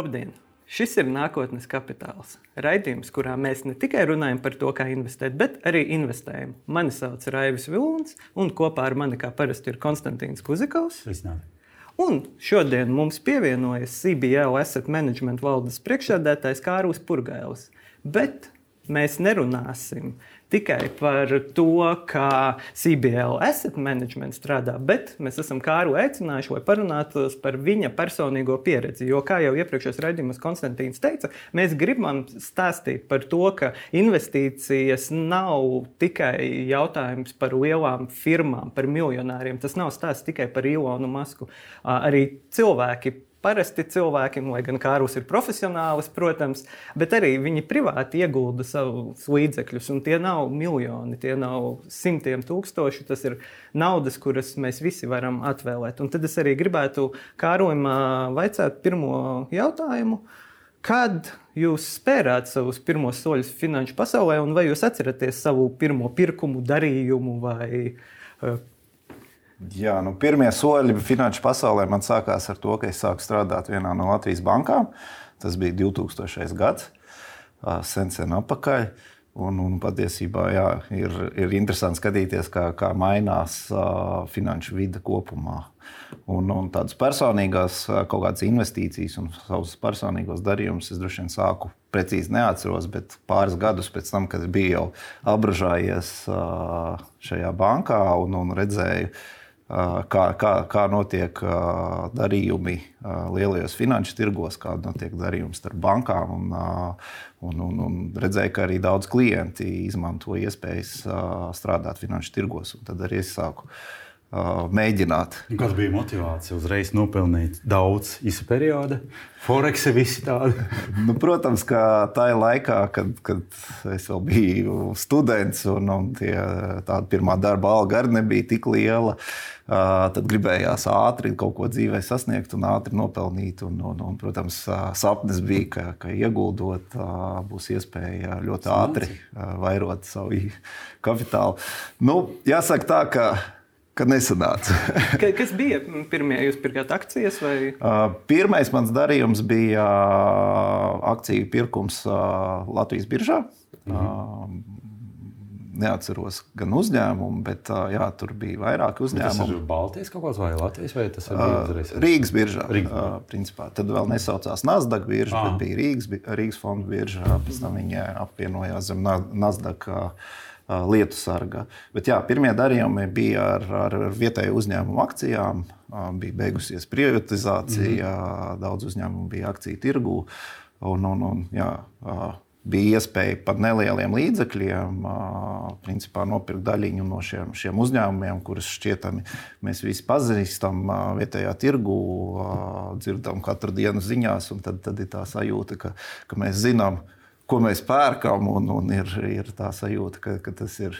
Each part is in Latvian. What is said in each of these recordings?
Labdien! Šis ir nākotnes kapitāls. Raidījums, kurā mēs ne tikai runājam par to, kā investēt, bet arī investējam. Mani sauc Raivis Vilons, un kopā ar mani, kā parasti, ir Konstantīns Kuzikovs. Un šodien mums pievienojas CBL Asset Management valdes priekšsēdētājs Kārlis Purgailis. Bet mēs nerunāsim tikai par to, kā CBL asset management strādā, bet mēs esam Kāru aicinājuši, lai parunātu par viņa personīgo pieredzi. Jo, kā jau iepriekšējos raidījumos Konstantīns teica, mēs gribam stāstīt par to, ka investīcijas nav tikai jautājums par lielām firmām, par miljonāriem. Tas nav stāsts tikai par Ilonu Masku. Arī cilvēki parasti cilvēki, lai gan Kārlis ir profesionālis, protams, bet arī viņi privāti iegulda savus līdzekļus. Tie nav miljoni, tie nav simtiem tūkstoši. Tas ir naudas, kuras mēs visi varam atvēlēt. Un tad es arī gribētu Kārlim vaicāt pirmo jautājumu. Kad jūs spērāt savus pirmos soļus finanšu pasaulē, un vai jūs atceraties savu pirmo pirkumu, darījumu vai Jā, nu, pirmie soļi finanšu pasaulē man sākās ar to, ka es sāku strādāt vienā no Latvijas bankām. Tas bija 2000. gads, sen, sen atpakaļ. Un, un patiesībā jā, ir, ir interesanti skatīties, kā, kā mainās uh, finanšu vide kopumā. Un, un tādas personīgās kaut kādas investīcijas un savus personīgos darījumus es droši vien sāku precīzi neatceros, bet pāris gadus pēc tam, kad biju jau apbražājies uh, šajā bankā un, un redzēju, uh, kā, kā, kā notiek darījumi lielajos finanšu tirgos, kāda notiek darījumi starp bankām. Un, un, un, un redzēju, ka arī daudz klienti izmanto iespējas strādāt finanšu tirgos. Tad arī es sāku mēģināt. Kas bija motivācija uzreiz nopelnīt daudz īsa perioda? Forex visi tādi. nu, protams, ka tajā laikā, kad, kad es vēl biju students un, un tie, tā pirmā darba alga arī nebija tik liela, tad gribējās ātri kaut ko dzīvē sasniegt un ātri nopelnīt. Un, un, un, protams, sapnis bija, ka, ka ieguldot, būs iespēja ļoti ātri vairot savu kapitālu. Nu, jāsaka tā, ka ka nesanāca. Kas bija pirmie? Jūs pirkāt akcijas? Vai? Pirmais mans darījums bija akciju pirkums Latvijas biržā. Mhm. Neatceros gan uzņēmumu, bet jā, tur bija vairāki uzņēmumi. Tas ir Baltijas kaut kāds vai Latvijas vai tas ir Rīgas? Rīgas biržā. Rīgas. Principā. Tad vēl nesaucās Nasdaq birža, ah. bet bija Rīgas, Rīgas fonda birža. Pēc tam viņi apvienojās zem Nasdaq lietu sarga. Bet jā, pirmie darījumi bija ar, ar vietēju uzņēmumu akcijām. Bija beigusies privatizācija, mm -hmm. daudz uzņēmumu bija akciju tirgū. Un, un, un, jā, bija iespēja par nelieliem līdzekļiem principā, nopirkt daļiņu no šiem, šiem uzņēmumiem, kurus šķietami mēs visi pazīstam vietējā tirgū, dzirdam katru dienu ziņās. Tad, tad ir tā sajūta, ka, ka mēs zinām, ko mēs pērkam, un, un ir, ir tā sajūta, ka, ka tas ir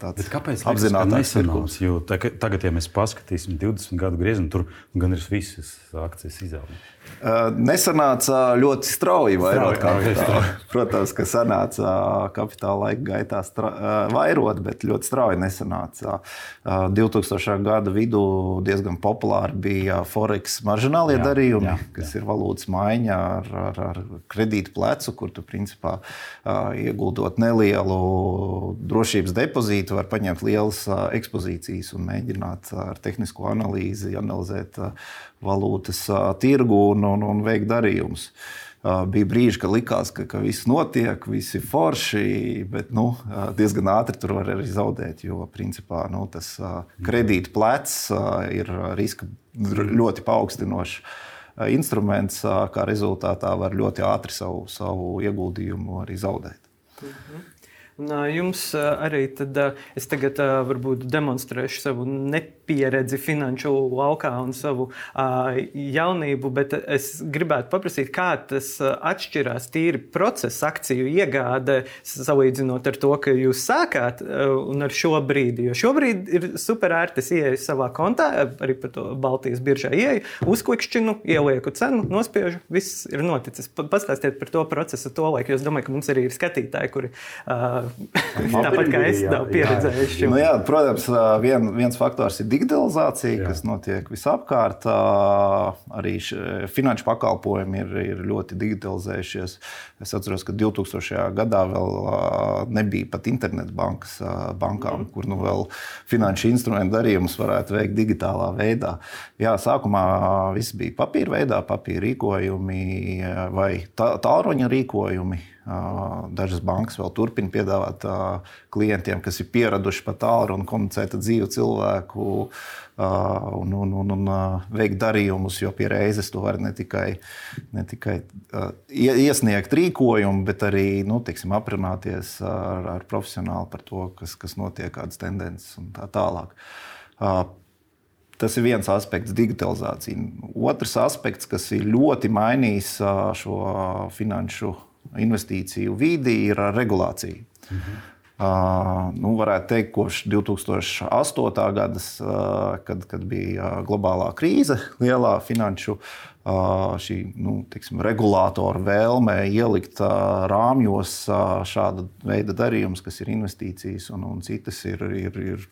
tāds apzināts pirkums. Tagad, ja mēs paskatīsim 20 gadu griezumu, tur gan ir visas akcijas izaugsme. Nesanāca ļoti strauji vairot kapitālu. Protams, ka sanāca kapitāla laika gaitā vairot, bet ļoti strauji nesanāca. 2000. gada vidū diezgan populāri bija Forex marģinālie jā, darījumi, jā, jā. kas ir valūtas maiņa ar, ar, ar kredītu plecu, kur tu principā ieguldot nelielu drošības depozītu, var paņemt lielas ekspozīcijas un mēģināt ar tehnisko analīzi analizēt valūtas tirgu un, un, un veikt darījumus. Bija brīži, kad likās, ka, ka viss notiek, viss ir forši, bet nu, diezgan ātri tur var arī zaudēt. Jo principā nu, tas kredīta plecs ir riska ļoti paaugstinošs instruments, kā rezultātā var ļoti ātri savu, savu ieguldījumu arī zaudēt. Mhm. Un, jums arī tad, es tagad varbūt demonstrēšu savu nepieredzi finanšu laukā un savu jaunību, bet es gribētu paprasīt, kā tas atšķirās tīri procesa akciju iegāde, salīdzinot ar to, ka jūs sākāt un ar šo brīdi. Jo šobrīd ir super ērti, es ieeju savā kontā, arī par to Baltijas biržā ieeju, uzklikšķinu, ielieku cenu, nospiežu, viss ir noticis. Pastāstiet par to procesu, to laiku, jo es domāju, ka mums arī ir skatītāji, kuri uh, tāpat kā es nav pieredzējuši. Nu, jā, protams, vien, viens faktors ir digitalizācija, jā. kas notiek visapkārt. Arī finanšu pakalpojumi ir, ir ļoti digitalizējušies. Es atceros, ka 2000. gadā vēl nebija pat internetbankas bankām, mm. kur nu vēl finanšu instrumentu darījumus varētu veikt digitālā veidā. Jā, sākumā viss bija papīra veidā, papīra rīkojumi vai tālruņa rīkojumi. Dažas bankas vēl turpina piedāvāt klientiem, kas ir pieraduši pat tālruni komunicēt ar dzīvu cilvēku un, un, un, un veikt darījumus, jo pie reizes tu vari ne tikai, ne tikai iesniegt rīkojumu, bet arī nu, tiksim, aprunāties ar, ar profesionāli par to, kas, kas notiek, kādas tendences un tā tālāk. Tas ir viens aspekts, digitalizācija. Otrs aspekts, kas ir ļoti mainījis šo finanšu investīciju vidi ir regulācija. Mhm. Uh, nu, varētu teikt, kopš 2008. gada, uh, kad, kad bija globālā krīze, lielā finanšu uh, šī nu, tiksim, regulātora vēlme ielikt rāmjos šāda veida darījumus, kas ir investīcijas un, un citas, ir, ir, ir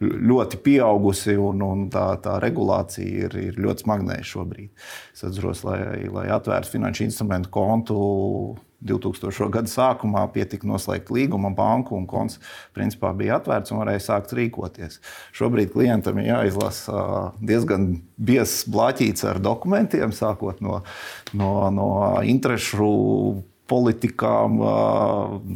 ļoti pieaugusi un, un tā, tā regulācija ir, ir ļoti smagnēja šobrīd. Es atceros, lai, lai atvērtu finanšu instrumentu kontu 2000. gada sākumā pietika noslēgt līgumu banku, un konts principā bija atvērts un varēja sākt rīkoties. Šobrīd klientam ir jāizlasa diezgan biezs blāķīts ar dokumentiem, sākot no, no, no interešu politikām,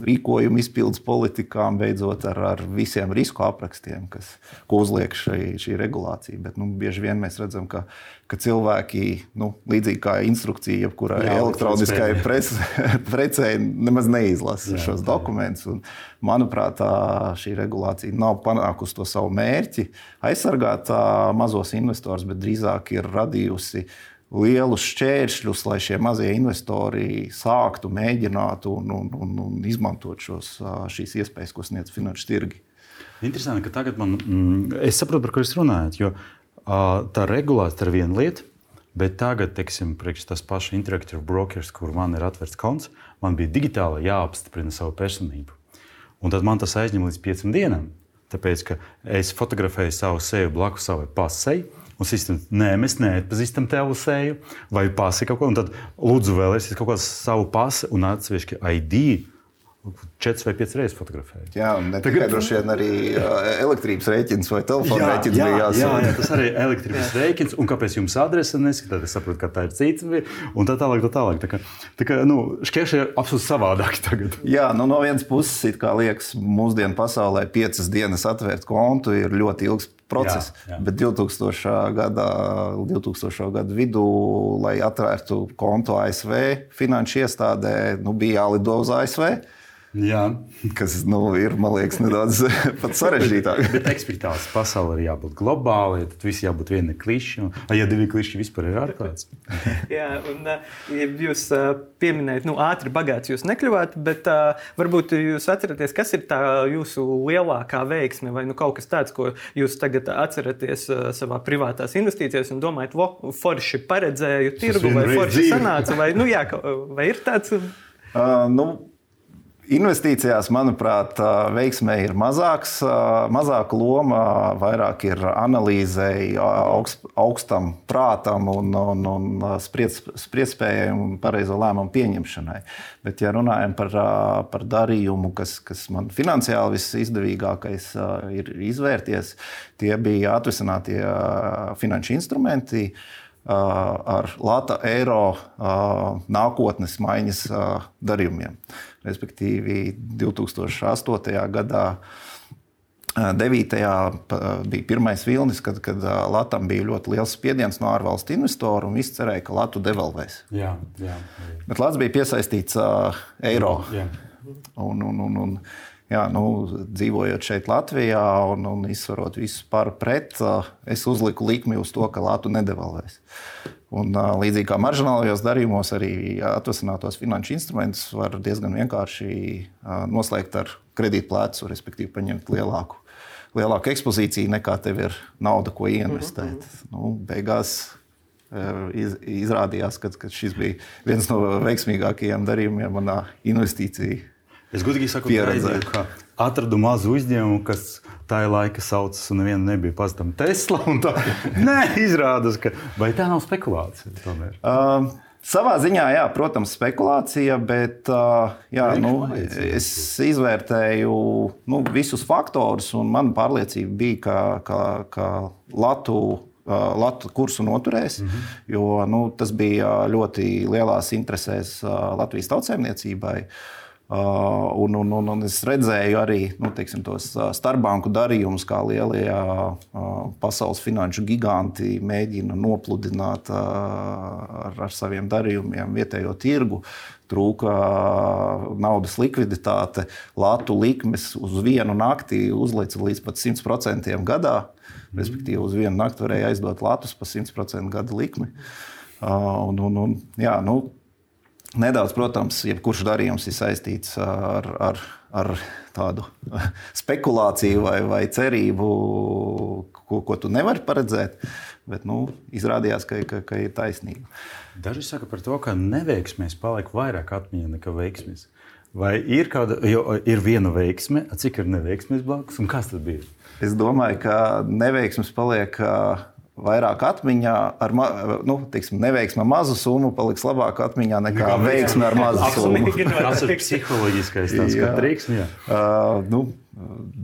rīkojumu izpildes politikām, beidzot ar, ar visiem risku aprakstiem, kas, ko uzliek šī, šī regulācija. Bet nu, bieži vien mēs redzam, ka, ka cilvēki, nu, līdzīgi kā instrukcija, jebkurai elektroniskai precei, nemaz neizlasa Jā, šos dokumentus. Un, manuprāt, šī regulācija nav panākusi to savu mērķi aizsargāt mazos investorus, bet drīzāk ir radījusi lielus šķēršļus, lai šie mazie investori sāktu, mēģinātu un, un, un, un izmantot šos, šīs iespējas, ko sniedz finanšu tirgi. Interesanti, ka tagad man, mm, es saprotu, par ko jūs runājat. Jo tā regulācija ir viena lieta, bet tagad, teiksim, tas pašs Interactive Brokers, kur man ir atvērts konts, man bija digitāli jāapstiprina savu personību. Un tad man tas aizņem līdz piecām dienām. Tāpēc, ka es fotografēju savu seju blakus savai pasei, Un sistēma, nē, mēs neatpazīstam tevu seju vai pasi kaut ko. Un tad lūdzu vēlēties kaut kādu savu pasi un atsevišķi ID četras vai piecas reizes fotografēju. Jā, un ne tikai droši vien arī elektrības rēķins vai telefona rēķins jā, bija jāsaka. Jā, jā, tas arī ir elektrības rēķins. Un kāpēc jums adrese neskatās? Es saprotu, ka tā ir cita. Un tā tālāk, tā tālāk. Tā kā, tā kā nu, šķēršļi ir absolūti savādāki tagad. Jā, nu, no vienas puses, kā liekas, mūsdienu pasaulē piecas dienas atvērt kontu ir ļoti ilgs process. Jā, jā. Bet 2000. Gada, 2000. gada vidū, lai atvērtu kontu ASV finanšu iestādē, nu, bija jālido uz ASV. Jā. Kas nu, ir liekas, nedaudz sarežģītāk. bet, bet eksperimentāls pasaule ir jābūt globālai, tad viss jābūt viena kliša. Ja divi kliši vispār ir ārkārtas. Jā, un ja jūs pieminējat, nu, ātri bagāts jūs nekļuvāt, bet uh, varbūt jūs atceraties, kas ir tā jūsu lielākā veiksme vai nu, kaut kas tāds, ko jūs tagad atceraties uh, savā privātās investīcijās un domājat, vo, forši paredzēju tirgu vai forši sanāca, vai, nu, jā, vai ir tāds? Uh, nu, Investīcijās, manuprāt, veiksmē ir mazāks, mazāka loma, vairāk ir analīzei, augst, augstam prātam un, un, un spriedzspējai un pareizo lēmumu pieņemšanai. Bet, ja runājam par, par darījumu, kas, kas man finansiāli visizdevīgākais ir izvērties, tie bija atvesinātie finanšu instrumenti ar lata eiro nākotnes maiņas darījumiem. Respektīvi, 2008. gadā 9. bija pirmais vilnis, kad, kad Latvijam bija ļoti liels spiediens no ārvalstu investoru, un viss cerēja, ka Latvija devalvēs. Jā, jā, jā. Bet Latvijas bija piesaistīts eiro. Jā. Un, un, un, un, jā, nu, dzīvojot šeit, Latvijā, un, un izsverot visu par pret, es uzliku likmi uz to, ka Latvija nedevalvēs. Un, līdzīgi kā marģinālajos darījumos, arī atvasinātos finanšu instrumentus var diezgan vienkārši noslēgt ar kredītplēcu, respektīvi paņemt lielāku, lielāku ekspozīciju nekā tev ir nauda, ko ieinvestēt. Mm -hmm. nu, beigās iz, izrādījās, ka, ka šis bija viens no veiksmīgākajiem darījumiem manā investīcijā Es godīgi saku, pieredzēju, ka atradu mazu uzņēmumu, kas tā laika saucas, un neviena nebija pazīstama Tesla. Tā, nē, izrādās, ka vai tā nav spekulācija? Tomēr? Uh, Savā ziņā, jā, protams, spekulācija, bet uh, jā, nu, es izvērtēju nu, visus faktorus, un mana pārliecība bija, ka, ka, ka Latvija Latvijas kursu noturēs, mm -hmm. jo nu, tas bija ļoti lielās interesēs Latvijas tautsēmniecībai. Uh, un, un, un, un es redzēju arī nu, teiksim, tos starpbanku darījumus, kā lielie uh, pasaules finanšu giganti mēģina nopludināt uh, ar, ar saviem darījumiem vietējo tirgu. Trūka naudas likviditāte, latu likmes uz vienu nakti uzlica līdz pat 100% gadā. Respektīvi, uz vienu nakti varēja aizdot latus par 100% gada likmi. Un, un, un, jā, nu, Nedaudz, protams, jebkurš darījums ir saistīts ar, ar, ar tādu spekulāciju vai, vai cerību, ko, ko tu nevari paredzēt. Bet nu, izrādījās, ka, ka, ka ir taisnība. Daži saka par to, ka neveiksmēs paliek vairāk atmiņā nekā veiksmēs. Vai ir kāda, jo ir viena veiksme, cik ir neveiksmes blakus, un kas tad bija? Es domāju, ka neveiksmes paliek. Uh, vairāk atmiņā ar ma, nu, teiksim, neveiksmi ar mazu summu paliks labāk atmiņā nekā veiksmi ar mazu summu. Tas ir psiholoģiskais triks. Uh, nu,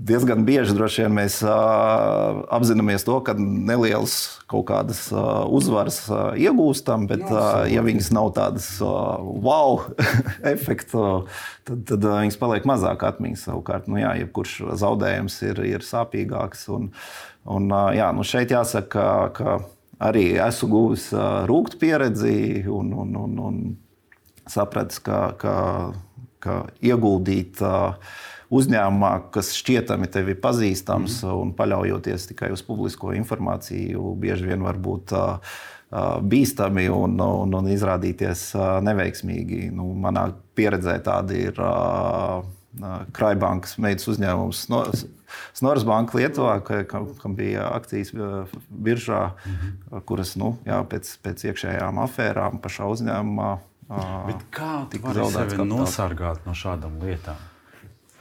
diezgan bieži vien mēs uh, apzināmies to, ka nelielas kaut kādas uh, uzvaras uh, iegūstam, bet, uh, ja viņas nav tādas uh, wow efekta, tad, tad uh, viņas paliek mazāk atmiņas. Savukārt, nu, jā, jebkurš zaudējums ir, ir sāpīgāks. Un, uh, Un, jā, nu šeit jāsaka, ka arī esmu guvis rūkstu pieredzi un, un, un, un sapratis, ka, ka, ka ieguldīt uzņēmumā, kas šķietami tev ir pazīstams mm. un paļaujoties tikai uz publisko informāciju, bieži vien var būt bīstami un, un, un izrādīties neveiksmīgi. Nu, manā pieredzē tādi ir Krājbankas meitas uzņēmums. No, Snoras Banka Lietuvā, kam, kam bija akcijas biržā, -hmm. kuras nu, jā, pēc, pēc iekšējām afērām pašā uzņēmumā. Bet kā tika zaudēts nosargāt no šādām lietām?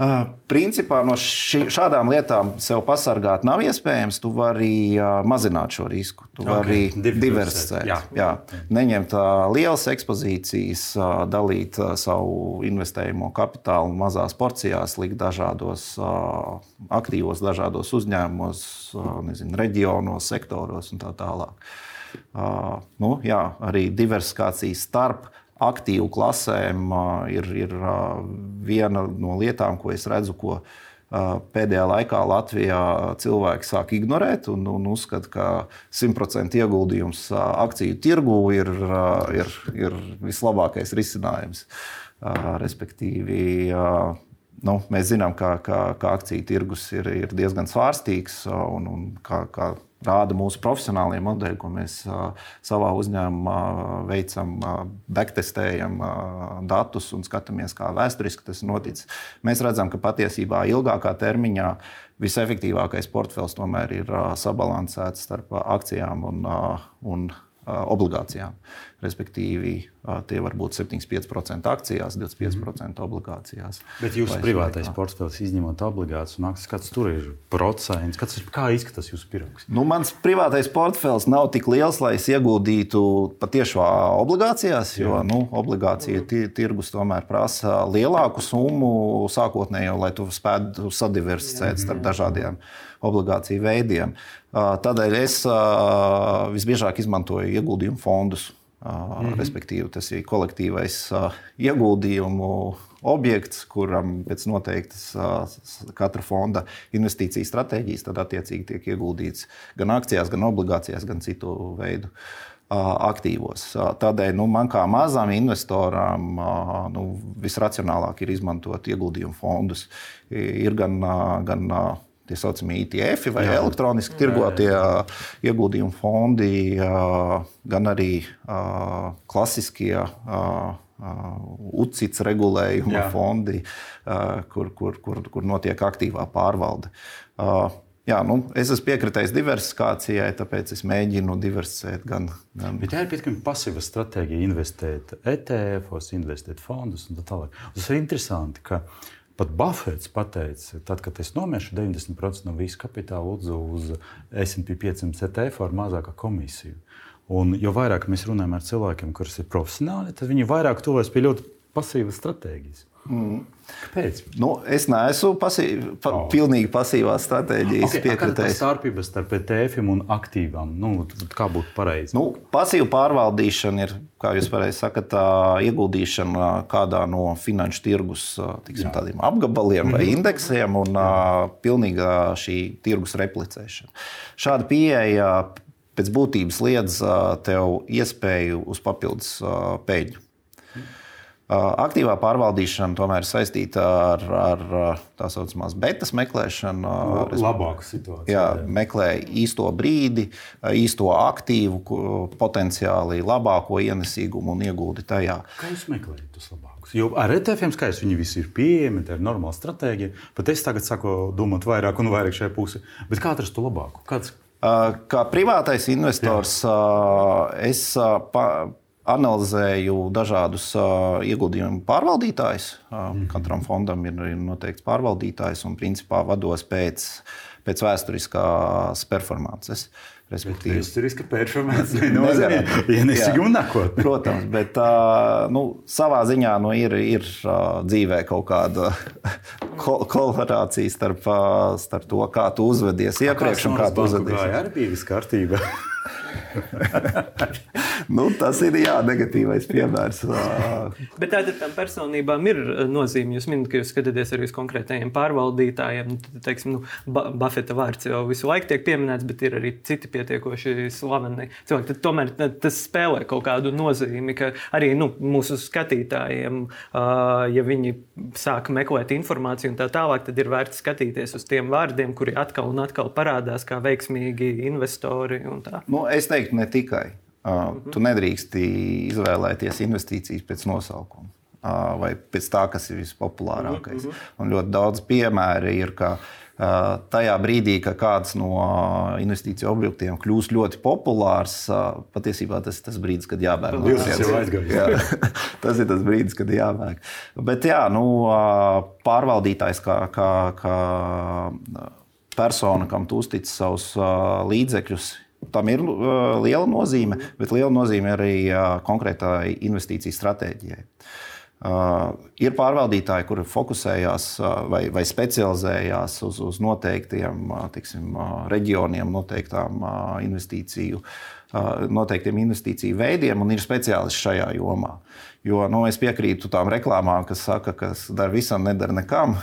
Uh, principā no ši, šādām lietām sev pasargāt nav iespējams. Tu vari uh, mazināt šo risku. Tu vari okay. diversificēt. Jā. Jā. Neņemt uh, lielas ekspozīcijas, dalīt savu investējumu kapitālu mazās porcijās, likt dažādos aktīvos, dažādos uzņēmumos, nezinu, reģionos, sektoros un tā tālāk. Nu, jā, arī diversifikācija starp aktīvu klasēm ir, ir viena no lietām, ko es redzu, ko pēdējā laikā Latvijā cilvēki sāk ignorēt un, un uzskata, ka 100% ieguldījums akciju tirgū ir, ir, ir vislabākais risinājums. Respektīvi, nu, mēs zinām, ka, ka, ka akciju tirgus ir, ir diezgan svārstīgs un, un kā, kā rāda mūsu profesionālie modeļi, ko mēs savā uzņēmumā veicam, backtestējam datus un skatāmies, kā vēsturiski tas noticis. Mēs redzam, ka patiesībā ilgākā termiņā visefektīvākais portfels tomēr ir sabalansēts starp akcijām un, un obligācijām. Respektīvi, tie var būt 75% akcijās, 25% obligācijās. Bet jūsu privātais portfels, izņemot obligācijas un akcijas, kāds tur ir procents, kāds, kā izskatās jūsu pirks? Nu, mans privātais portfels nav tik liels, lai es ieguldītu patiešām obligācijās, jo nu, obligācija tirgus tomēr prasa lielāku summu sākotnēji, lai tu spētu sadiversificēt starp dažādiem obligāciju veidiem. Tādēļ es visbiežāk izmantoju ieguldījumu fondus. Mm -hmm. Respektīvi, tas ir kolektīvais ieguldījumu objekts, kuram pēc noteiktas katra fonda investīciju stratēģijas tad attiecīgi tiek ieguldīts gan akcijās, gan obligācijās, gan citu veidu aktīvos. Tādēļ nu, man kā mazam investoram nu, visracionālāk ir izmantot ieguldījumu fondus. Ir gan, gan tie saucamie ETF vai jā. elektroniski tirgotie ieguldījumu fondi, gan arī klasiskie. UCITS regulējuma Jā. fondi, kur, kur, kur, kur notiek aktīvā pārvalde. Jā, nu, es esmu piekritējis diversifikācijai, tāpēc es mēģinu diversificēt gan. gan... Bet tā ir pietiekami pasīva stratēģija, investēt ETF, investēt fondus un tā tālāk. Tas ir interesanti, ka pat Buffets pateica, tad, kad es nomešu 90% no visa kapitāla uz SP 500 ETF ar mazāku komisiju. Un jo vairāk mēs runājam ar cilvēkiem, kuriem ir profesionāli, tad viņi vairāk tuvojas pie ļoti pasīvas stratēģijas. Mm. Kāpēc? Nu, es neesmu pasīv, pa, oh. pilnīgi pasīvā stratēģijā. Okay, Kāda ir starpība starp ETF un aktīvām? Nu, kā būtu pareizi? Nu, pasīva pārvaldīšana ir, kā jūs pareizi sakat, ieguldīšana kādā no finanšu tirgus tiksim, apgabaliem vai mm -hmm. indeksiem un Jā. pilnīga šī tirgus replicēšana. Šāda pieeja pēc būtības liedz tev iespēju uz papildus peļņu. Aktīvā pārvaldīšana tomēr ir saistīta ar, ar tā saucamās betas meklēšanu. Labāku situāciju. Jā, meklē īsto brīdi, īsto aktīvu, potenciāli labāko ienesīgumu un ieguldi tajā. Kā jūs meklējat tos labākus? Jo ar ETF skaidrs, viņi visi ir pieejami, tā ir normāla stratēģija. Pat es tagad saku domāt vairāk un vairāk šajā pusē. Bet kā atrast to labāko? Kāds... Kā privātais investors, Jā. es pa, analizēju dažādus uh, ieguldījumu pārvaldītājus. Uh, mm. Katram fondam ir, ir noteikts pārvaldītājs un principā vados pēc, pēc vēsturiskās performances. Respektīvi, vēsturiska performance nenozīmē ienesīgumu nākotnē. Protams, bet uh, nu, savā ziņā nu, ir, ir uh, dzīvē kaut kāda korelācija starp, uh, starp to, kā tu uzvedies iepriekš un kā tu uzvedies. Tā arī bija viss kārtībā. nu, tas ir jā, negatīvais piemērs. Bet tātad tam personībām ir nozīme. Jūs minat, ka jūs skatāties arī uz konkrētajiem pārvaldītājiem. Nu, teiksim, nu, Buffeta vārds jau visu laiku tiek pieminēts, bet ir arī citi pietiekoši slaveni cilvēki. Tad tomēr tas spēlē kaut kādu nozīmi, ka arī nu, mūsu skatītājiem, ja viņi sāk meklēt informāciju un tā tālāk, tad ir vērts skatīties uz tiem vārdiem, kuri atkal un atkal parādās kā veiksmīgi investori. Nu, es teiktu, ne tikai. Uh, tu nedrīkst izvēlēties investīcijas pēc nosaukuma uh, vai pēc tā, kas ir vispopulārākais. Mm -hmm. Un ļoti daudz piemēru ir, ka uh, tajā brīdī, kad kāds no investīciju objektiem kļūst ļoti populārs, patiesībā tas ir tas brīdis, kad jābēg no turienes. tas ir tas brīdis, kad jābēg. Bet jā, nu, pārvaldītājs kā, kā, kā persona, kam tu uztic savus līdzekļus, Tam ir uh, liela nozīme, bet liela nozīme arī uh, konkrētai investīciju stratēģijai. Uh, ir pārvaldītāji, kuri fokusējās uh, vai, vai specializējās uz, uz noteiktiem uh, tiksim, uh, reģioniem, noteiktām uh, investīciju, uh, noteiktiem investīciju veidiem un ir speciālisti šajā jomā. Jo nu, es piekrītu tām reklāmām, kas saka, ka dara visam, nedara nekam.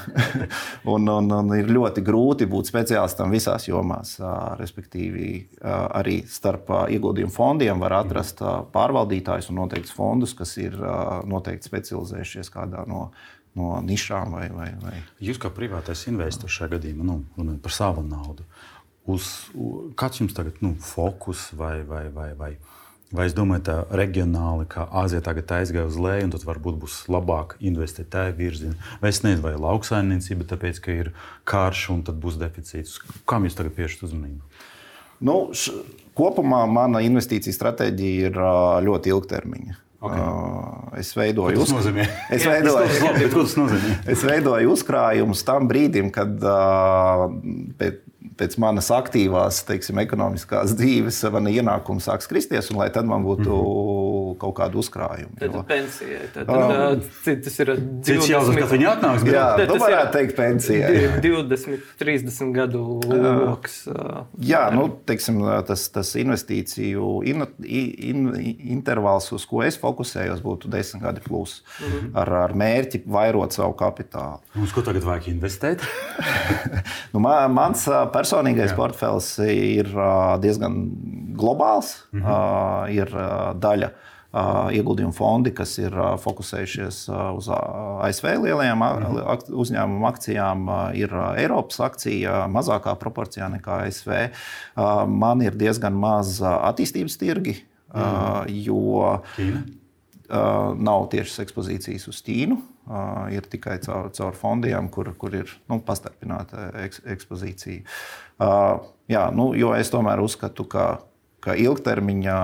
un, un, un ir ļoti grūti būt speciālistam visās jomās. Respektīvi, arī starp ieguldījumu fondiem var atrast pārvaldītājus un noteikts fondus, kas ir noteikti specializējušies kādā no no nišām. Vai, vai, vai. Jūs kā privātais investors šajā gadījumā, nu, runājot par savu naudu, uz, kāds jums tagad ir nu, fokus vai, vai, vai, vai Vai es domāju, tā reģionāli, kā Āzija tagad aizgāja uz leju, un tad varbūt būs labāk investēt tajā virzienā. Vai es nezinu, vai lauksaimniecība, tāpēc, ka ir karš un tad būs deficīts. Kam jūs tagad piešķirat uzmanību? Nu, š, kopumā mana investīcija stratēģija ir ļoti ilgtermiņa. Okay. Es veidoju, uz... es veidoju, labi, es veidoju uzkrājumus tam brīdim, kad pēc, pēc manas aktīvās, teiksim, ekonomiskās dzīves, mana ienākuma sāks kristies, un lai tad man būtu mm -hmm. kaut kāda uzkrājuma. Tad jo... pensija. Tad, tad, um, tas ir 20... cits jautājums, kad viņi atnāks. Jā, tu varētu teikt pensija. 20, 30 gadu loks. Jā, nu, teiksim, tas, tas investīciju in, in, intervāls, uz ko es fokusējos, būtu 10 gadi plus mm -hmm. ar, ar mērķi vairot savu kapitālu. Uz ko tagad vajag investēt? nu, man, mans personīgais Jā. portfels ir diezgan globāls. Mm -hmm. Ir daļa ieguldījumu fondi, kas ir fokusējušies uz ASV lielajām mm -hmm. uzņēmumu akcijām, ir Eiropas akcija mazākā proporcijā nekā ASV. Man ir diezgan maz attīstības tirgi, mm jo. Ķīna? Uh, nav tiešas ekspozīcijas uz Ķīnu. Uh, ir tikai caur, caur fondiem, kur, kur ir nu, pastarpināta eks, ekspozīcija. Uh, jā, nu, jo es tomēr uzskatu, ka, ka ilgtermiņā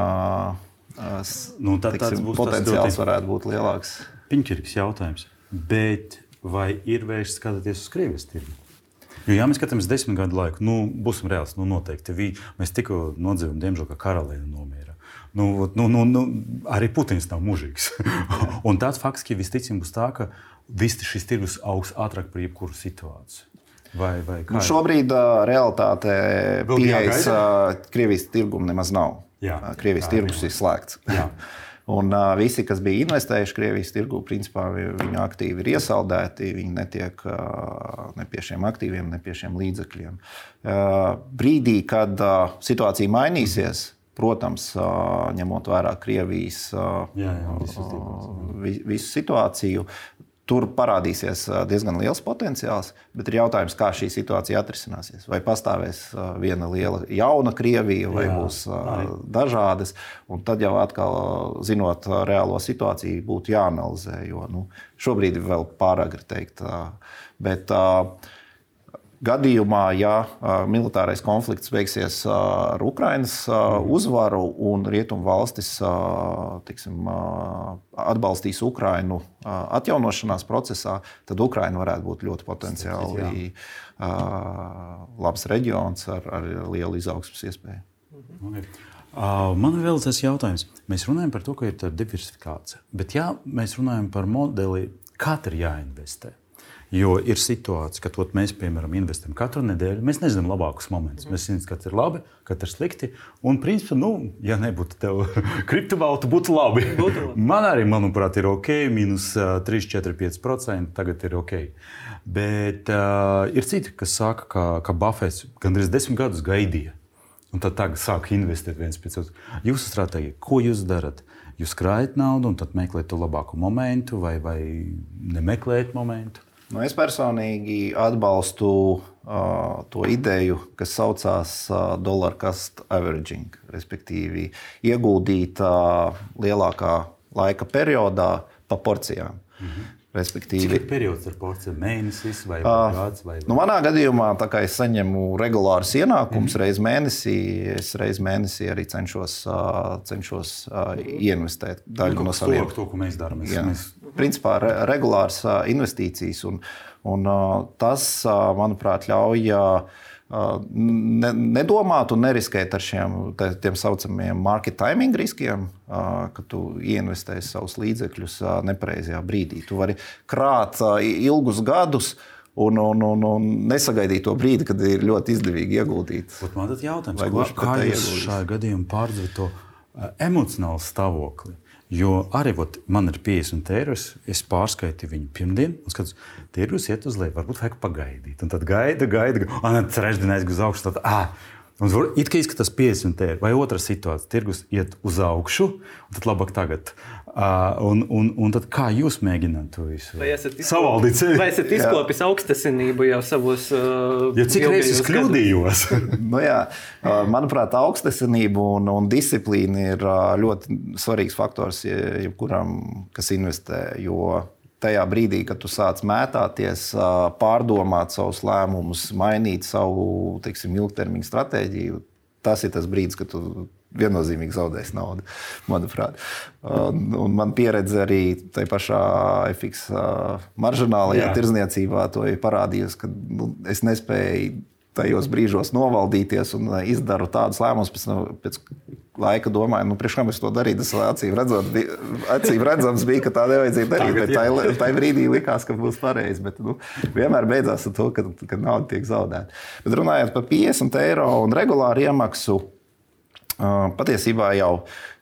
nu, tā, tiksim, potenciāls ļoti... varētu būt lielāks. Piņķirīgs jautājums. Bet vai ir vērts skatīties uz Krievijas tirgu? Jo, ja mēs skatāmies desmit gadu laiku, nu, būsim reāli, nu, noteikti. Vi, mēs tikko nodzīvojam, diemžēl, ka karaliene nomira. Nu, nu, nu, nu, arī Putins nav mūžīgs. un tāds fakts, ka visticamāk būs tā, ka viss šis tirgus augs ātrāk par jebkuru situāciju. Vai, vai nu, šobrīd uh, realitātē pieejas uh, Krievijas tirgum nemaz nav. Jā, Krievijas tirgus ir slēgts. Un uh, visi, kas bija investējuši Krievijas tirgū, principā viņi aktīvi ir iesaldēti. Viņi netiek uh, ne pie šiem aktīviem, ne pie šiem līdzekļiem. Uh, brīdī, kad uh, situācija mainīsies, protams, ņemot vērā Krievijas jā, jā, visu, visu situāciju, Tur parādīsies diezgan liels potenciāls, bet ir jautājums, kā šī situācija atrisināsies. Vai pastāvēs viena liela jauna Krievija, vai Jā, būs arī. dažādas. Un tad jau atkal, zinot reālo situāciju, būtu jāanalizē. Jo nu, šobrīd ir vēl pārāk grūti teikt. Bet, uh, Gadījumā, ja militārais konflikts beigsies ar Ukraiņas uzvaru un rietumu valstis tiksim, atbalstīs Ukraiņu atjaunošanās procesā, tad Ukraiņa varētu būt ļoti potenciāli labs reģions ar, ar lielu izaugsmas iespēju. Okay. Man ir vēl tas jautājums. Mēs runājam par to, ka ir diversifikācija. Bet, ja mēs runājam par modeli, kā tur jāinvestē, Jo ir situācija, kad ot, mēs, piemēram, investējam katru nedēļu. Mēs nezinām labākus momentus. Mēs zinām, kas ir labi, kas ir slikti. Un, principā, nu, ja nebūtu tev kriptovalūta, būtu labi. Būtu labi. Man arī, manuprāt, ir ok, minus 3, 4, 5%. Tagad ir ok. Bet uh, ir citi, kas saka, ka, ka Buffets gandrīz desmit gadus gaidīja. Un tad tagad sāk investēt viens pēc otra. Jūsu stratēģija, ko jūs darat? Jūs krājat naudu un tad meklējat to labāko momentu, vai, vai nemeklējat momentu? Nu, es personīgi atbalstu uh, to ideju, kas saucās uh, dollar cost averaging, respektīvi ieguldīt uh, lielākā laika periodā pa porcijām. -hmm. Respektīvi, Cik ir periods ar porciju mēnesis vai, uh, gads? Vai... Nu, manā gadījumā, tā kā es saņemu regulārus ienākumus mm reizes mēnesī, es reizes mēnesī arī cenšos, cenšos investēt daļu no saviem to, to, ko mēs darām. Mēs, mēs... Principā re, regulāras uh, investīcijas, un, un tas, manuprāt, ļauj. Ne, nedomāt un neriskēt ar šiem tā saucamajiem market timing riskiem, ka tu ieinvestē savus līdzekļus nepareizajā brīdī. Tu vari krāt ilgus gadus. Un, un, un, un nesagaidīt to brīdi, kad ir ļoti izdevīgi ieguldīt. Bet man ir jautājums, kā, kā jūs šajā gadījumā pārdzīvojat to emocionālu stāvokli? Jo arī ot, man ir 50 eiro, es pārskaitīju viņu pirmdienu, un skatos, tirgus iet uz leju, varbūt vajag pagaidīt. Un tad gaida, gaida, un tad trešdienā aizgāju uz augšu. Tad, ah, Un it kā izskatās 50 eiro, vai otrā situācija, tirgus iet uz augšu, un tad labāk tagad. Uh, un, un, un tad kā jūs mēģināt to visu savaldīt? Vai esat izkopis augstasinību jau savos? Uh, ja cik reizes es kļūdījos? nu, jā, manuprāt, augstasinība un, un disciplīna ir ļoti svarīgs faktors jebkuram, kas investē. Jo tajā brīdī, kad tu sāc mētāties, pārdomāt savus lēmumus, mainīt savu teiksim, ilgtermiņa stratēģiju, tas ir tas brīdis, kad tu viennozīmīgi zaudēs naudu, manuprāt. Un, un man pieredze arī tajā pašā FX maržinālajā tirzniecībā to ir parādījusi, ka nu, es nespēju tajos brīžos novaldīties un izdaru tādus lēmumus, pēc, pēc laika domāju, nu, priekš kam es to darīju. Tas acīm, redzot, acīm redzams bija, ka tā nevajadzēja darīt. Tagad, bet tajā brīdī likās, ka būs pareizi. Bet nu, vienmēr beidzās ar to, ka, ka nauda tiek zaudēta. Bet runājot par 50 eiro un regulāru iemaksu, patiesībā jau.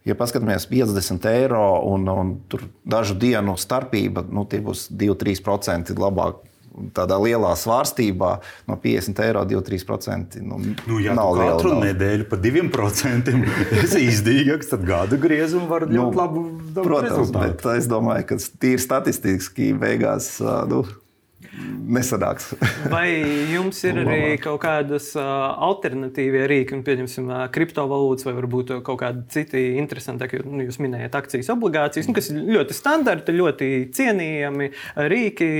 Ja paskatāmies 50 eiro un, un dažu dienu starpība, nu, tie būs 2-3% labāk tādā lielā svārstībā no 50 eiro 2-3%. Nu, nu, ja nav liela. Katru nav. nedēļu pa 2% ir izdevīgāks, tad gada griezumu var ļoti nu, labu Protams, rezultātu. bet es domāju, ka tīri statistiski beigās. Nu, nesanāks. vai jums ir arī kaut kādas alternatīvie rīki, un, pieņemsim, kriptovalūtas vai varbūt kaut kādi citi interesantāki, nu, jūs minējāt akcijas obligācijas, nu, kas ir ļoti standarti, ļoti cienījami rīki,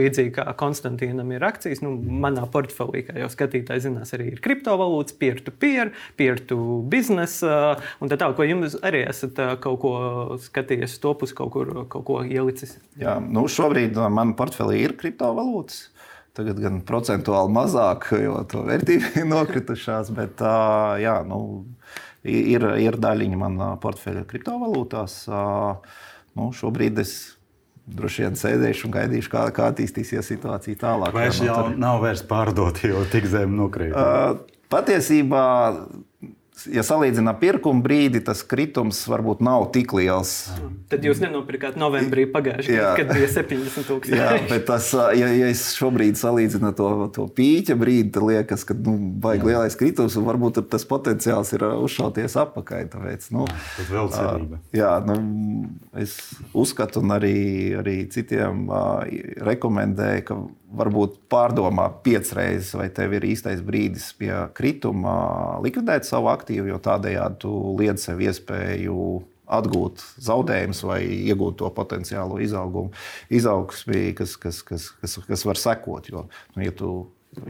līdzīgi kā Konstantīnam ir akcijas. Nu, manā portfelī, kā jau skatītāji zinās, arī ir kriptovalūtas, peer-to-peer, peer-to-business un tā tālāk. Vai jums arī esat kaut ko skatījies to pusi, kaut kur kaut ko ielicis? Jā, nu šobrīd man portfelī ir kriptovalūtas. Tagad gan procentuāli mazāk, jo to vērtība ir nokritušās. Bet jā, nu, ir, ir daļiņa manā portfeļa kriptovalūtās. Nu, šobrīd es droši vien sēdēšu un gaidīšu, kā, kā attīstīsies situācija tālāk. Vai šī jau nav vairs pārdota, jo tik zem nokrīt? Uh, patiesībā ja salīdzinām pirkuma brīdi, tas kritums varbūt nav tik liels. Tad jūs nenopirkāt novembrī pagājušajā gadā, kad bija 70 tūkstoši. Jā, bet tas, ja, ja es šobrīd salīdzinu to, to pīķa brīdi, tad liekas, ka nu, vajag lielais kritums, un varbūt tas potenciāls ir uzšauties apakaļ. Tāpēc, nu, tas vēl cerība. Jā, nu, es uzskatu, un arī, arī citiem rekomendēju, ka varbūt pārdomā piecas reizes, vai tev ir īstais brīdis pie krituma likvidēt savu aktīvu, jo tādējādi tu liedz sev iespēju atgūt zaudējumus vai iegūt to potenciālo izaugumu, izaugsmī, kas, kas, kas, kas, kas var sekot. Jo, nu, ja tu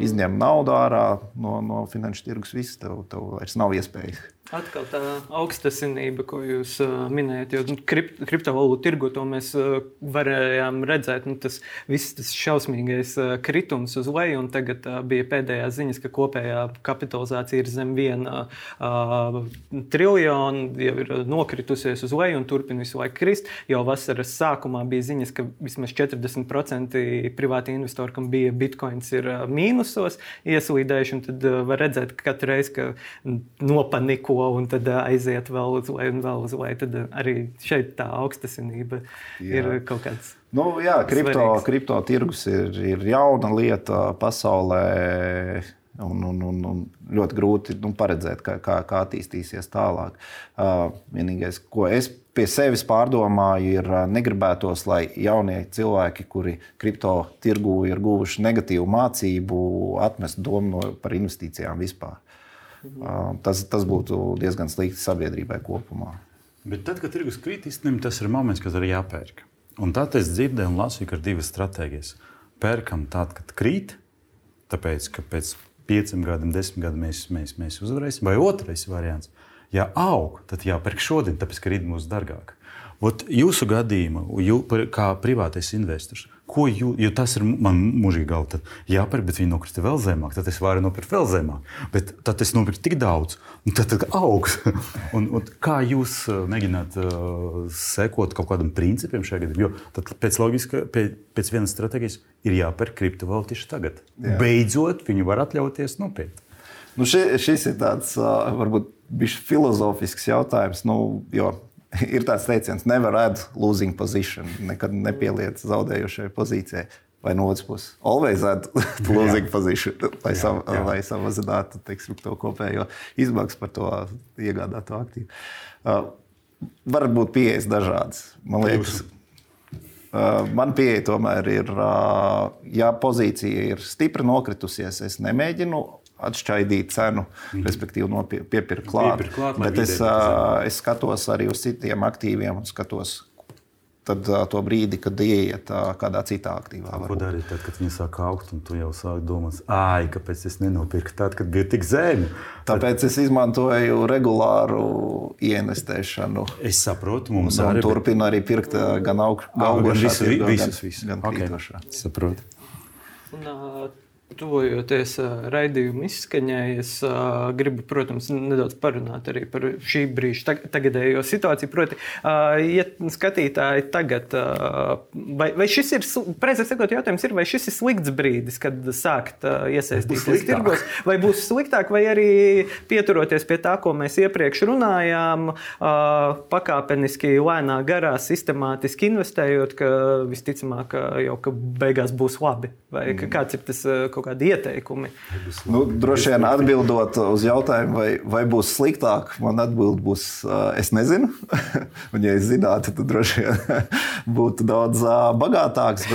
izņem naudu ārā no, no finanšu tirgus, viss tev, tev vairs nav iespējas Atkal tā augstasinība, ko jūs uh, minējat, jo nu, kript, kriptovalūtu tirgu to mēs uh, varējām redzēt. Nu, tas viss tas šausmīgais uh, kritums uz leju, un tagad uh, bija pēdējā ziņas, ka kopējā kapitalizācija ir zem viena uh, triljona, jau ir nokritusies uz leju un turpina visu laiku krist. Jau vasaras sākumā bija ziņas, ka vismaz 40% privāti investori, kam bija bitkoins, ir uh, mīnusos ieslīdējuši, un tad uh, var redzēt, ka katru reizi, ka nopaniko un tad aiziet vēl uz leju un vēl uz leju. Tad arī šeit tā augstasinība jā. ir kaut kāds. Nu, jā, kripto, kripto tirgus ir, ir jauna lieta pasaulē. Un, un, un, un ļoti grūti nu, paredzēt, kā, kā, kā attīstīsies tālāk. Uh, vienīgais, ko es pie sevis pārdomāju, ir negribētos, lai jaunie cilvēki, kuri kripto tirgu ir guvuši negatīvu mācību, atmestu domu par investīcijām vispār. Tas, tas būtu diezgan slikti sabiedrībai kopumā. Bet tad, kad tirgus krīt, īstenībā tas ir moments, kad arī jāpērk. Un tad es dzirdēju un lasīju, ka ir divas stratēģijas. Pērkam tad, kad krīt, tāpēc, ka pēc pieciem gadiem, desmit gadiem mēs, mēs, mēs uzvarēsim. Vai otrais variants, ja aug, tad jāpērk šodien, tāpēc, ka rīt būs dārgāk. Ot, jūsu gadījumā, jū, kā privātais investors, ko jūs, jo tas ir man mūžīgi galva, tad jāpērk, bet viņi nokrita vēl zemāk, tad es varu nopirkt vēl zemāk. Bet tad es nopirku tik daudz, un tad, tad augs. un, un kā jūs uh, mēģināt uh, sekot kaut kādam principam šajā gadījumā? Jo tad pēc loģiska, pēc, pēc vienas stratēģijas ir jāpērk kriptovalūta tieši tagad. Jā. Beidzot, viņi var atļauties nopirkt. Nu, šis, šis ir tāds uh, varbūt filozofisks jautājums. Nu, jo ir tāds teiciens, never add losing position. Nekad nepieliec zaudējošai pozīcijai. Vai no otras puses, always add losing jā. position, lai, jā, sam, jā. lai samazinātu teiksim, to kopējo izmaksu par to iegādāto aktīvu. Uh, var būt pieejas dažādas. Man liekas, uh, man pieeja tomēr ir, uh, ja pozīcija ir stipri nokritusies, es nemēģinu atšķaidīt cenu, mm. respektīvi nopie, piepirkt klāt. Piepirkt klāt Bet es, uh, es skatos arī uz citiem aktīviem un skatos. Tad uh, to brīdi, kad ieiet uh, kādā citā aktīvā. Ko darīt tad, kad viņi sāk augt, un tu jau sāki domāt, ah, kāpēc es nenopirku tad, kad bija tik zemi? Tāpēc es izmantoju regulāru ieinvestēšanu. Es saprotu, mums un, arī. Turpinu arī pirkt gan augošās, gan visus, visus. Gan okay. krītošā. Saprotu. Un, uh, Tuvojoties raidījuma izskaņai, es gribu, protams, nedaudz parunāt arī par šī brīža tagadējo situāciju. Proti, ja skatītāji tagad, vai, vai šis ir, precīzi sakot, jautājums ir, vai šis ir slikts brīdis, kad sākt iesaistīties tirgos, vai būs sliktāk, vai arī pieturoties pie tā, ko mēs iepriekš runājām, pakāpeniski, lēnā garā, sistemātiski investējot, ka visticamāk jau ka beigās būs labi. Vai mm. kāds ir tas kaut kādi ieteikumi? Nu, droši vien atbildot uz jautājumu, vai, vai būs sliktāk, man atbild būs, es nezinu. Un, ja es zinātu, tad droši vien būtu daudz bagātāks.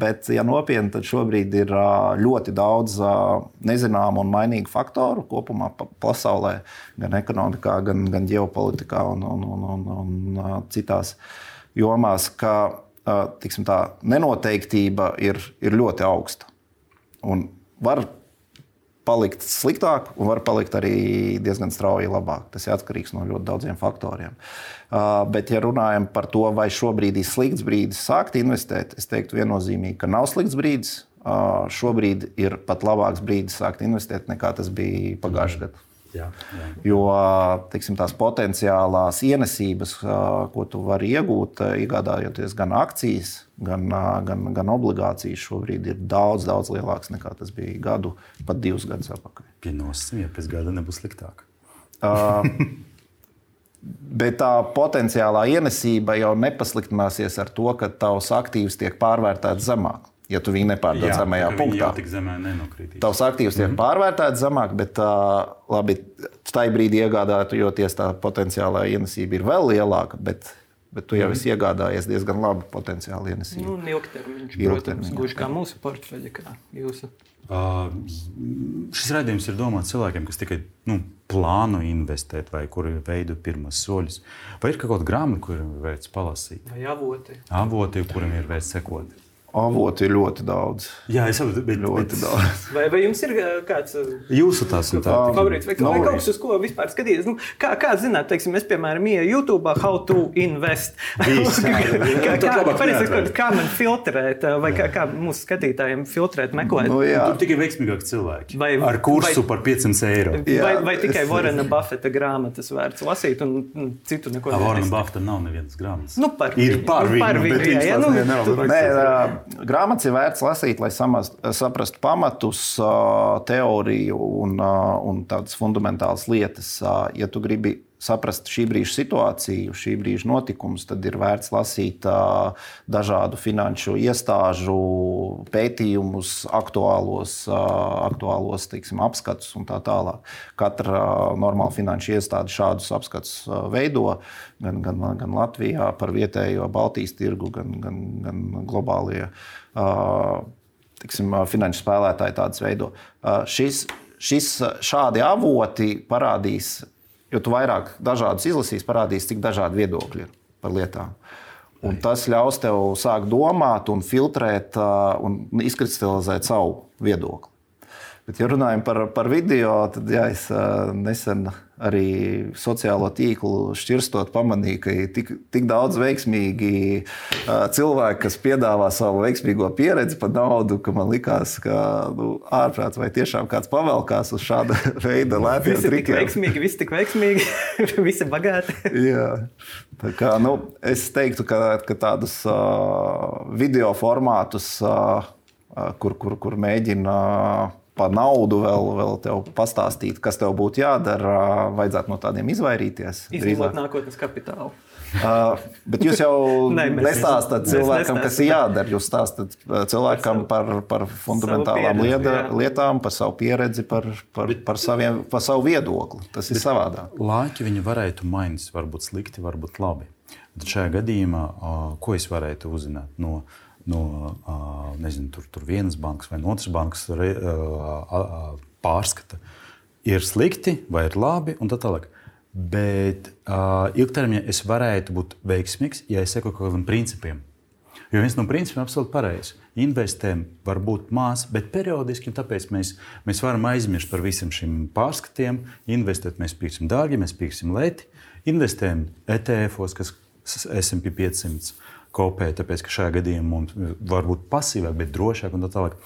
Bet, ja nopietni, tad šobrīd ir ļoti daudz nezināmu un mainīgu faktoru kopumā pasaulē, gan ekonomikā, gan, gan ģeopolitikā un, un, un, un, un citās jomās, ka tā nenoteiktība ir, ir ļoti augsta. Un var palikt sliktāk, un var palikt arī diezgan strauji labāk. Tas ir atkarīgs no ļoti daudziem faktoriem. Uh, bet, ja runājam par to, vai šobrīd ir slikts brīdis sākt investēt, es teiktu viennozīmīgi, ka nav slikts brīdis. Uh, šobrīd ir pat labāks brīdis sākt investēt nekā tas bija pagājušajā gadā. Jā, jā. Jo teiksim, tās potenciālās ienesības, ko tu vari iegūt, iegādājoties gan akcijas, gan, gan, gan obligācijas, šobrīd ir daudz, daudz lielāks nekā tas bija gadu, pat divus gadus atpakaļ. Pienosim, ja pēc gada nebūs sliktāk. Uh, bet tā potenciālā ienesība jau nepasliktināsies ar to, ka tavs aktīvs tiek pārvērtēts zemāk ja tu viņu nepārdod zemajā punktā. Tavs aktīvs tiek mm -hmm. pārvērtēts zemāk, bet uh, labi, tajā brīdī iegādājoties tā potenciālā ienesība ir vēl lielāka. Bet, Bet tu jau mm. esi iegādājies diezgan labu potenciālu ienesību. Nu, ilgtermiņš, protams, gluži kā mūsu portfeļa, kā jūsu. Uh, šis raidījums ir domāts cilvēkiem, kas tikai nu, plāno investēt, vai kuri veido pirmos soļus. Vai ir kaut kāda grāmata, kuriem ir vērts palasīt? Vai avoti? Avoti, kuriem ir vērts sekot. Avoti ir ļoti daudz. Jā, es saprotu, bet ļoti bet... daudz. Vai, vai jums ir kāds jūsu tās tā, favorīts, vai, vai kaut kas, uz ko vispār skatīties? Nu, kā, kā zināt, teiksim, es, piemēram, ieju YouTube, how to invest. kā, kā, kā, kā man filtrēt, vai kā, kā mūsu skatītājiem filtrēt, meklēt? Nu, jā. Tur tikai veiksmīgāki cilvēki. Vai, ar kursu vai, par 500 eiro. Jā, vai, vai tikai Vorena Buffeta grāmatas vērts lasīt un citu neko nedarīt? Vorena Buffeta nav nevienas grāmatas. Nu, par ir par viņu. Par viņu, jā, jā, nu, nē, grāmatas ir vērts lasīt, lai samast, saprastu pamatus, teoriju un, un tādas fundamentālas lietas. Ja tu gribi saprast šī brīža situāciju, šī brīža notikumus, tad ir vērts lasīt dažādu finanšu iestāžu pētījumus, aktuālos, aktuālos teiksim, apskatus un tā tālāk. Katra normāla finanšu iestāde šādus apskatus veido gan, gan, gan Latvijā par vietējo Baltijas tirgu, gan, gan, gan globālie. Uh, tiksim, finanšu spēlētāji tādas veido. Šis, šis, šādi avoti parādīs Jo tu vairāk dažādus izlasīs, parādīs, cik dažādi viedokļi ir par lietām. Un tas ļaus tev sākt domāt, un filtrēt un izkristalizēt savu viedokli. Bet, ja runājam par, par video, tad jā, es nesen arī sociālo tīklu šķirstot, pamanīju, ka ir tik, tik daudz veiksmīgi cilvēki, kas piedāvā savu veiksmīgo pieredzi par naudu, ka man likās, ka nu, ārprāts vai tiešām kāds pavelkās uz šāda veida lētiem trikiem. Veiksmīgi, visi tik veiksmīgi, visi bagāti. Jā. Tā kā, nu, es teiktu, ka, ka tādus uh, video formātus, uh, kur, kur, kur mēģina uh, par naudu vēl, vēl tev pastāstīt, kas tev būtu jādara, vajadzētu no tādiem izvairīties. Izmantot nākotnes kapitālu. Uh, bet jūs jau ne, nestāstāt cilvēkam, kas ir jādara. Jūs stāstāt cilvēkam par, par fundamentālām pieredzi, lieda, lietām, par savu pieredzi, par, par, par, saviem, par savu viedokli. Tas ir savādāk. Lāķi viņi varētu mainīt, varbūt slikti, varbūt labi. Bet šajā gadījumā, ko es varētu uzzināt no no nezinu, tur, tur vienas bankas vai no otras bankas pārskata, ir slikti vai ir labi un tā tālāk. Bet uh, ilgtermiņā es varētu būt veiksmīgs, ja es sekoju kaut kādiem principiem. Jo viens no principiem ir absolūti pareizs. Investējam var būt maz, bet periodiski, un tāpēc mēs, mēs varam aizmirst par visiem šiem pārskatiem. Investēt mēs pirksim dārgi, mēs pirksim lēti. Investējam ETF-os, kas SP 500 kopēji, tāpēc ka šajā gadījumā mums var būt pasīvāk, bet drošāk un tā tālāk.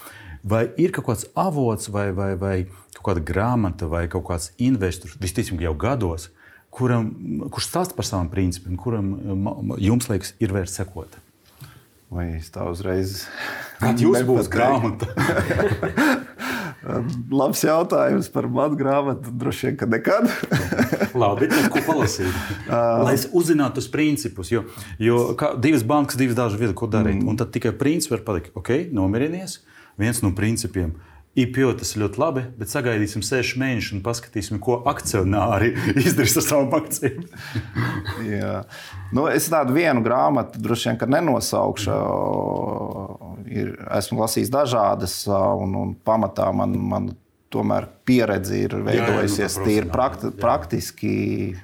Vai ir kaut kāds avots, vai, vai, vai kaut kāda grāmata, vai kaut kāds investors, visticamāk, jau gados, kuram, kurš stāsta par saviem principiem, kuram jums liekas, ir vērts sekot? Vai es tā uzreiz. Kāda jums būs grāmata? Labs jautājums par manu grāmatu. Droši vien, ka nekad. Labi, bet ko palasīt? Lai es uzzinātu tos principus. Jo, jo divas bankas, divas dažādas vietas, ko darīt. Mm. Un tad tikai princips var pateikt, ok, nomierinies. Viens no principiem IPO tas ir ļoti labi, bet sagaidīsim sešus mēnešus un paskatīsim, ko akcionāri izdarīs ar savām akcijām. nu, es tādu vienu grāmatu droši vien nenosaukšu. Ir, esmu lasījis dažādas, un, un pamatā man, man tomēr pieredze ir veidojusies nu, tīri prakti, praktiski,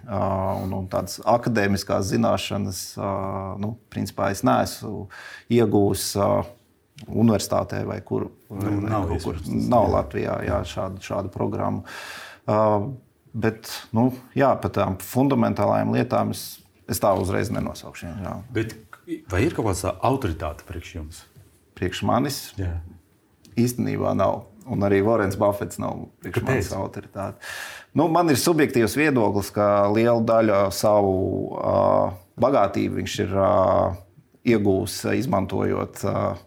un, un tādas akadēmiskās zināšanas, nu, principā es neesmu iegūmis universitātē vai kur. Nu, nav, kur nav Latvijā jā, šāda, šāda programma. Uh, bet nu, jā, par tām fundamentālajām lietām es, es tā uzreiz nenosaukšu. Jā. Bet vai ir kaut kāda autoritāte priekš jums? Priekš manis jā. īstenībā nav. Un arī Vorens Buffets nav priekš manis autoritāte. Nu, man ir subjektīvs viedoklis, ka liela daļa savu uh, bagātību viņš ir uh, iegūmis izmantojot uh,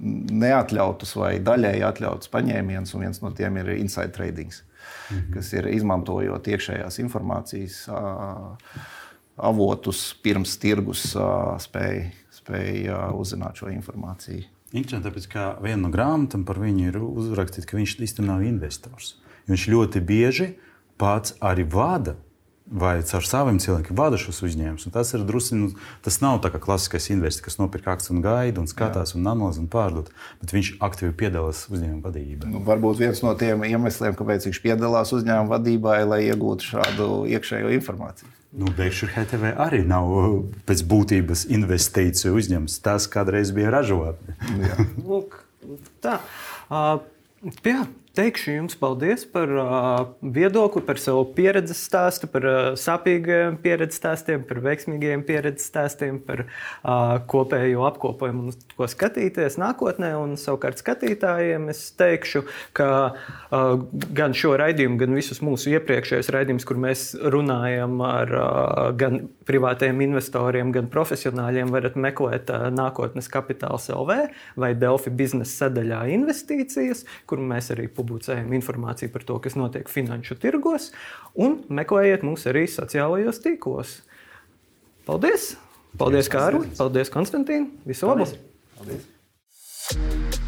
neatļautus vai daļēji atļautus paņēmienus, un viens no tiem ir inside trading, mm -hmm. kas ir izmantojot iekšējās informācijas avotus pirms tirgus spēja spēj uzzināt šo informāciju. Interesanti, tāpēc, ka viena no grāmatām par viņu ir uzrakstīta, ka viņš īstenībā nav investors. Viņš ļoti bieži pats arī vada vai caur saviem cilvēkiem vada šos uzņēmumus. Tas ir drusku, nu, tas nav tā kā klasiskais investors, kas nopirk akciju un gaida un skatās Jā. un analīzē un pārdod, bet viņš aktīvi piedalās uzņēmuma vadībā. Nu, varbūt viens no tiem iemesliem, kāpēc viņš piedalās uzņēmuma vadībā, ir, lai iegūtu šādu iekšējo informāciju. Nu, Berkshire Hathaway arī nav uh, pēc būtības investīciju uzņēmums. Tas kādreiz bija ražotne. Tā. Uh, jā, Teikšu jums paldies par uh, viedokli, par savu pieredzes stāstu, par uh, sāpīgiem pieredzes stāstiem, par veiksmīgiem pieredzes stāstiem, par uh, kopējo apkopojumu, ko skatīties nākotnē. Un savukārt skatītājiem es teikšu, ka uh, gan šo raidījumu, gan visus mūsu iepriekšējos raidījumus, kur mēs runājam ar uh, gan privātiem investoriem, gan profesionāļiem, varat meklēt uh, nākotnes kapitāls LV vai Delfi biznesa sadaļā investīcijas, kur mēs arī publicējam publicējam informāciju par to, kas notiek finanšu tirgos, un meklējiet mūs arī sociālajos tīklos. Paldies! Paldies, Kārli! Paldies, Konstantīna! Visu labu! Paldies. Paldies.